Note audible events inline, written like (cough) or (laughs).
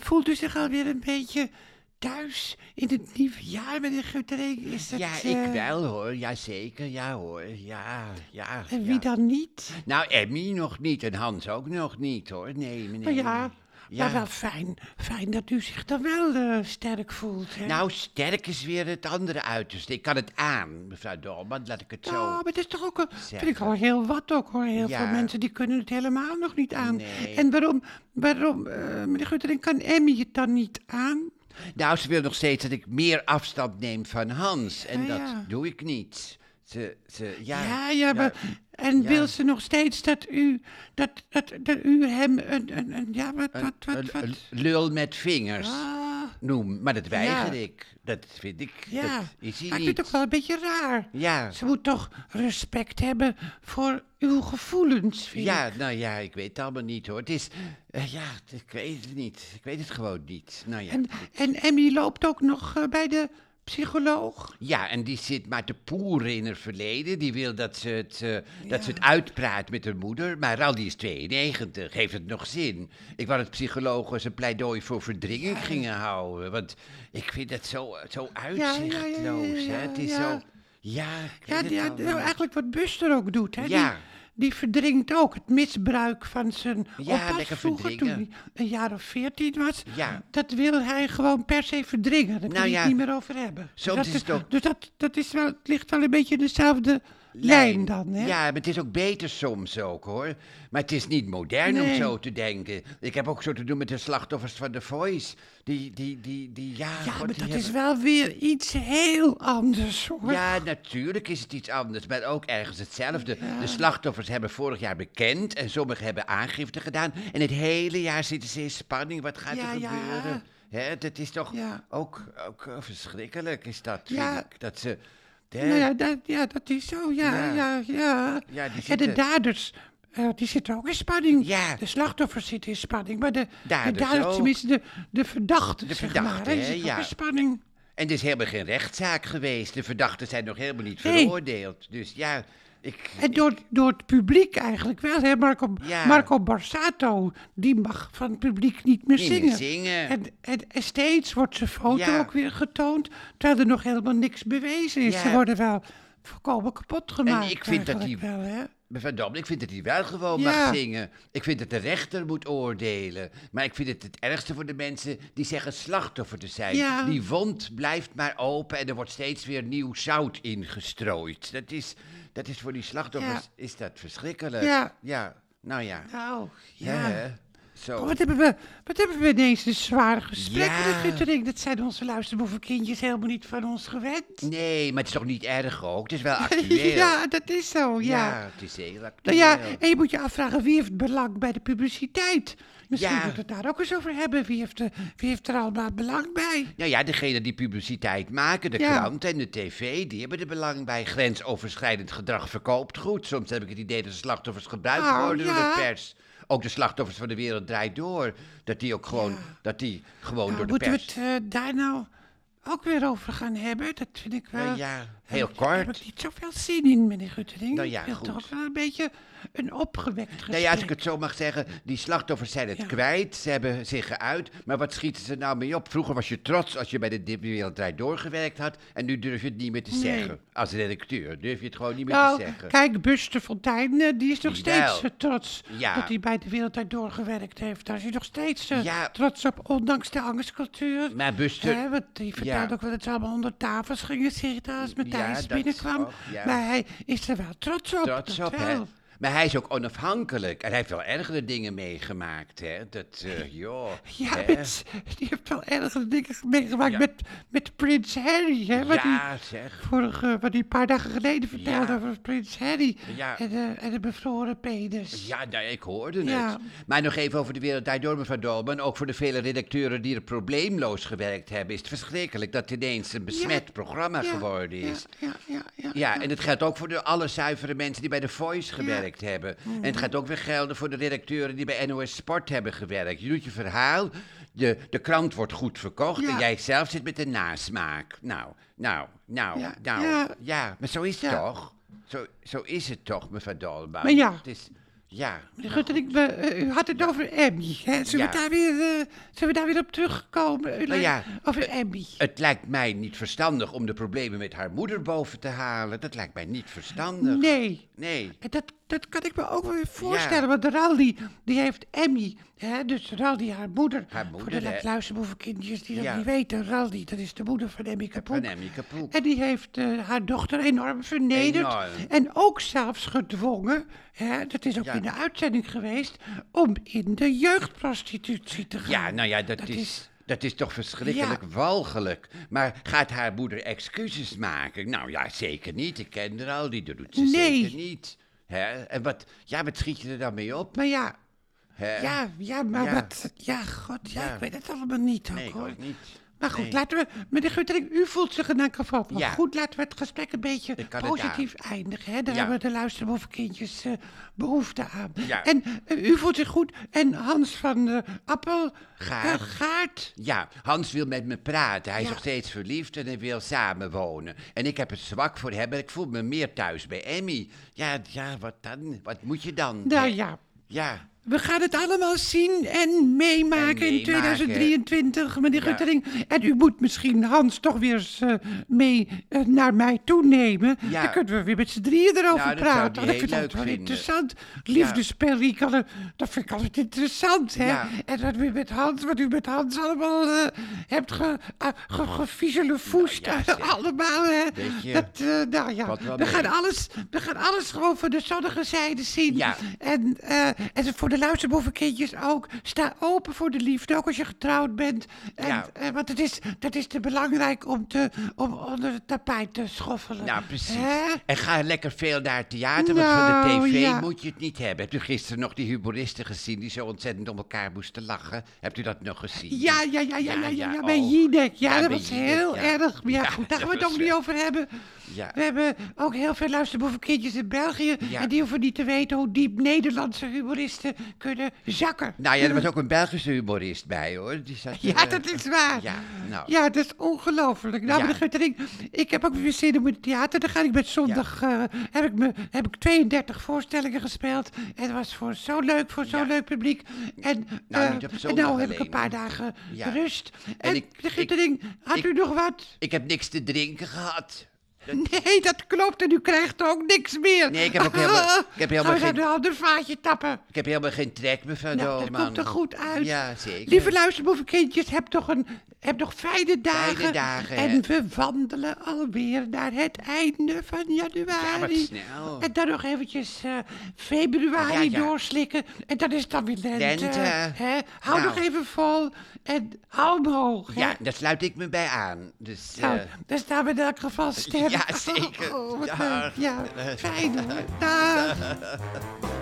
Voelt u zich alweer een beetje thuis in het nieuwe jaar, meneer Guttering? Is dat, Ja, eh, ik wel hoor. Jazeker, ja hoor. Ja, ja. En wie ja. dan niet? Nou, Emmy nog niet en Hans ook nog niet hoor. Nee, meneer. Ja, Ja. maar wel fijn, fijn dat u zich dan wel eh, sterk voelt. Hè? Nou, sterk is weer het andere uiterste. Ik kan het aan, mevrouw Dolman, laat ik het zo... Ja, maar dat is toch ook, een, vind ik al heel wat ook hoor. Heel Ja. veel mensen die kunnen het helemaal nog niet aan. Nee. En waarom, waarom eh, meneer Guttering, kan Emmy het dan niet aan? Nou, ze wil nog steeds dat ik meer afstand neem van Hans. En Ja, dat ja. doe ik niet. Ze, ze, ja. Ja, ja, maar... En ja. wil ze nog steeds dat u, dat, dat, dat u hem een, een, een ja, wat, wat, wat, een- wat? een lul met vingers Ah, noem. Maar dat weiger Ja. ik. Dat vind ik. ja. Dat is hij Maar ik niet. vind het ook wel een beetje raar. Ja. Ze moet toch respect hebben voor uw gevoelens, vind Ja, ik. nou ja, ik weet het allemaal niet hoor. Het is, eh, ja, ik weet het niet. Ik weet het gewoon niet. Nou ja. En, en Emmy loopt ook nog eh, bij de psycholoog. Ja, en die zit maar te poeren in het verleden. Die wil dat ze het, eh, dat ze het uitpraat met haar moeder. Maar Randy is 92, heeft het nog zin? Ik wou dat psychologen een pleidooi voor verdringing gingen houden. Want ik vind dat zo, zo ja, ja, uitzichtloos. ja, hè? Het is ja. zo... Ja, Ja, die- nou, eigenlijk wat Buster ook doet, hè? Ja. Die, die verdringt ook het misbruik van zijn Ja, oppas vroeger toen hij een jaar of veertien was. Ja. Dat wil hij gewoon per se verdringen. Daar Nou kan ja, het niet meer over hebben. Dus soms dat is het ook- Dus dat, dat is wel, het ligt wel een beetje in dezelfde lijn, dan, hè? Ja, maar het is ook beter soms ook hoor. Maar het is niet modern om zo te denken. Ik heb ook zo te doen met de slachtoffers van The Voice. Die, die, die, die, ja, Ja, god, maar dat hebben- is wel weer iets heel anders, hoor. Ja, natuurlijk is het iets anders, maar ook ergens hetzelfde. De slachtoffers hebben vorig jaar bekend en sommigen hebben aangifte gedaan. En het hele jaar zitten ze in spanning. Wat gaat Ja, er ja. gebeuren? Hè, dat is toch ook, ook verschrikkelijk, is dat, Ja. vind ik. Dat ze... Nou ja, dat, ja, dat is zo, ja, Ja. ja, ja. Ja, die En de daders, eh, die zitten ook in spanning. Ja. De slachtoffers zitten in spanning, maar de Daders de daders, tenminste de, de verdachten, De zeg verdachten, maar, hè, ja. in spanning. En er is helemaal geen rechtszaak geweest. De verdachten zijn nog helemaal niet Nee. veroordeeld. Dus ja, ik... En door, door het publiek eigenlijk wel, hè. Marco, Ja. Marco Borsato, die mag van het publiek niet meer zingen. zingen. En, en, en steeds wordt zijn foto Ja. ook weer getoond, terwijl er nog helemaal niks bewezen is. Ja. Ze worden wel volkomen kapot gemaakt ik vind dat die- wel, Dam, ik vind dat hij wel gewoon Ja. mag zingen. Ik vind dat de rechter moet oordelen. Maar ik vind het het ergste voor de mensen die zeggen slachtoffer te zijn. Ja. Die wond blijft maar open en er wordt steeds weer nieuw zout ingestrooid. Dat is, dat is voor die slachtoffers Ja. is dat verschrikkelijk. Ja. Nou ja. Nou, Ja. ja. Zo. Oh, wat, hebben we, wat hebben we ineens een zware gesprek Ja. Guttering. Dat zijn onze luisterboevenkindjes helemaal niet van ons gewend. Nee, maar het is toch niet erg ook? Het is wel (laughs) actueel. ja, dat is zo, ja. Ja, het is heel Nou ja, en je moet je afvragen, wie heeft belang bij de publiciteit? Misschien Ja. moeten we het daar ook eens over hebben. Wie heeft, er- wie heeft er allemaal belang bij? Nou ja, degene die publiciteit maken, de Ja. krant en de tv, die hebben er belang bij. Grensoverschrijdend gedrag verkoopt goed. Soms heb ik het idee dat de slachtoffers gebruikt worden door ja. de pers. Ook de slachtoffers van de wereld draait door. Dat die ook gewoon, dat die gewoon door de moeten we pers... het eh, daar nou ook weer over gaan hebben? Dat vind ik wel... Eh, ja, heel Daar heb kort. ik niet zoveel zin in, meneer Guttering. Nou ja, ik wil goed. toch wel een beetje een opgewekt gesprek. Nou ja, als ik het zo mag zeggen, die slachtoffers zijn het Ja. kwijt. Ze hebben zich geuit. Maar wat schieten ze nou mee op? Vroeger was je trots als je bij de Dip Wereld Draait doorgewerkt had. En nu durf je het niet meer te Nee. zeggen. Als redacteur durf je het gewoon niet meer Nou, te zeggen. kijk, Buster Fontijn, eh, die is nog steeds wel. eh, trots Ja. dat hij bij de Wereldtijd doorgewerkt heeft. Daar is hij nog steeds eh, Ja. trots op, ondanks de angstcultuur. Maar Buster... Hè, want die Ja. ook wel dat ze allemaal onder tafels gingen zitten als Matthijs binnenkwam. ook, ja. Maar hij is er wel trots op. trots op, hè? Maar hij is ook onafhankelijk. En hij heeft wel ergere dingen meegemaakt, hè? Dat, eh joh. Ja, hè? met, die heeft wel ergere dingen meegemaakt Ja. met, met Prins Harry. Hè, wat Ja, zeg. vorige, wat hij een paar dagen geleden vertelde Ja. over Prins Harry Ja. en, de, en de bevroren penis. Ja, nou, ik hoorde Ja. het. Maar nog even over de wereld Draait door, mevrouw Dolman. Ook voor de vele redacteuren die er probleemloos gewerkt hebben... is het verschrikkelijk dat het ineens een besmet programma geworden is. Ja, ja, ja, ja. Ja, en dat geldt ook voor de alle zuivere mensen die bij The Voice gewerkt hebben. En het gaat ook weer gelden voor de redacteuren die bij NOS Sport hebben gewerkt. Je doet je verhaal, de, de krant wordt goed verkocht Ja. en jij zelf zit met de nasmaak. Nou, nou, nou, Ja, nou. Ja, ja. maar zo is het toch? Zo, zo is het toch, mevrouw Dolman. Maar ja. Het is, Ja. Meneer we, eh, u had het over Emmy. Hè? Zullen, Ja. we daar weer, zullen we daar weer op terugkomen? Nou ja, Over Emmy. Het lijkt mij niet verstandig om de problemen met haar moeder boven te halen. Dat lijkt mij niet verstandig. Nee. Nee. Dat, dat kan ik me ook wel weer voorstellen, want Raldi, die heeft Emmy, hè, dus Raldi, haar moeder. Haar moeder, Voor de luisterboevenkindjes die dat Ja. niet weten, Raldi, dat is de moeder van Emmy Kapoek. Van Emmy Kapoek. En die heeft eh, haar dochter enorm vernederd. Enorm. En ook zelfs gedwongen, hè, dat is ook Ja. in de uitzending geweest, om in de jeugdprostitutie te gaan. Ja, nou ja, dat, Dat is, is- dat is toch verschrikkelijk walgelijk. Maar gaat haar moeder excuses maken? Nou ja, zeker niet. Ik ken haar al, die doet ze Nee. zeker niet. Hè? En wat, ja, wat schiet je er dan mee op? Maar ja, Hè? ja, ja, maar Ja. wat, ja, god, ja, Ja. ik weet het allemaal niet ook, Nee, ik hoor. ook niet. Maar goed, Nee. laten we, meneer Guttering, u voelt zich in elk geval Ja. goed. Laten we het gesprek een beetje positief eindigen. Hè? Daar Ja. hebben de luisterboevenkindjes eh behoefte aan. Ja. En eh, u voelt zich goed. En Hans van uh, Appel... Gaard. Ja, Hans wil met me praten. Hij is nog steeds verliefd en hij wil samenwonen. En ik heb het zwak voor hem ik voel me meer thuis bij Emmy. Ja, ja, wat dan? Wat moet je dan? Nou Hè? ja, Ja, we gaan het allemaal zien en meemaken En in meemaken. 2023, meneer Ja. Guttering. En u moet misschien Hans toch weer eens eh, mee eh, naar mij toe nemen. Ja. Dan kunnen we weer met z'n drieën erover Nou, dat praten. Want ik heel vind dat leuk wel interessant. Liefdesperikelen, dat vind ik altijd interessant, hè. Ja. En dat met Hans, wat u met Hans allemaal eh, hebt ge. (laughs) Nou ja, zeg. allemaal, hè. Je, Dat, nou ja, we gaan, alles, we gaan alles gewoon van de zonnige zijde zien. Ja. En, en voor de luisterboevenkindjes ook. Sta open voor de liefde, ook als je getrouwd bent. En, Ja. eh, want het is, dat is te belangrijk om, te, om onder het tapijt te schoffelen. nou precies. Hè? En ga lekker veel naar het theater, want van de Nou, tv ja. moet je het niet hebben. Hebt u gisteren nog die humoristen gezien die zo ontzettend om elkaar moesten lachen? Hebt u dat nog gezien? Ja, ja, ja, ja, ja, Ja, ja, ja, ja, bij oh. Ja, Ja, dat was heel ja. erg. Maar ja, Ja, goed, daar gaan we het ook niet over hebben. Ja. We hebben ook heel veel luisterboevenkindjes in België. Ja. En die hoeven niet te weten hoe diep Nederlandse humoristen kunnen zakken. Nou ja, er was ook een Belgische humorist bij hoor. Die zat, Ja, eh, dat is waar. Ja, nou. Ja, dat is ongelooflijk. Nou, Ja. meneer Guttering, ik heb ook weer zin in het theater. Dan ga ik met zondag, eh, heb, ik me, heb ik 32 voorstellingen gespeeld. En het was voor zo leuk, voor zo'n leuk publiek. En, Nou, eh, en nou heb ik een paar dagen rust. En, ik- meneer Guttering, had ik- u nog wat? Ik heb niks te drinken gehad. Nee, dat klopt. En u krijgt ook niks meer. Nee, ik heb ook helemaal- (laughs) ik heb helemaal Gaan geen- een ander vaatje tappen? Ik heb helemaal geen trek van Nou, dat komt er goed uit. Ja, zeker. Lieve luisterboevenkindjes, heb toch, een, heb nog fijne dagen. Fijne dagen, En we wandelen alweer naar het einde van januari. Ja, wat snel. En dan nog eventjes eh, februari Ja, ja. doorslikken. En dan is het dan weer lente. Lente. Hè? Hou Nou. nog even vol en hou hem hoog. hè. Ja, daar sluit ik me bij aan. Dus, eh, Nou, dan staan we in elk geval sterk. Ja, zeker. Oh, Dag. leuk. Ja, fijn. hoor. (laughs) Dag. (laughs)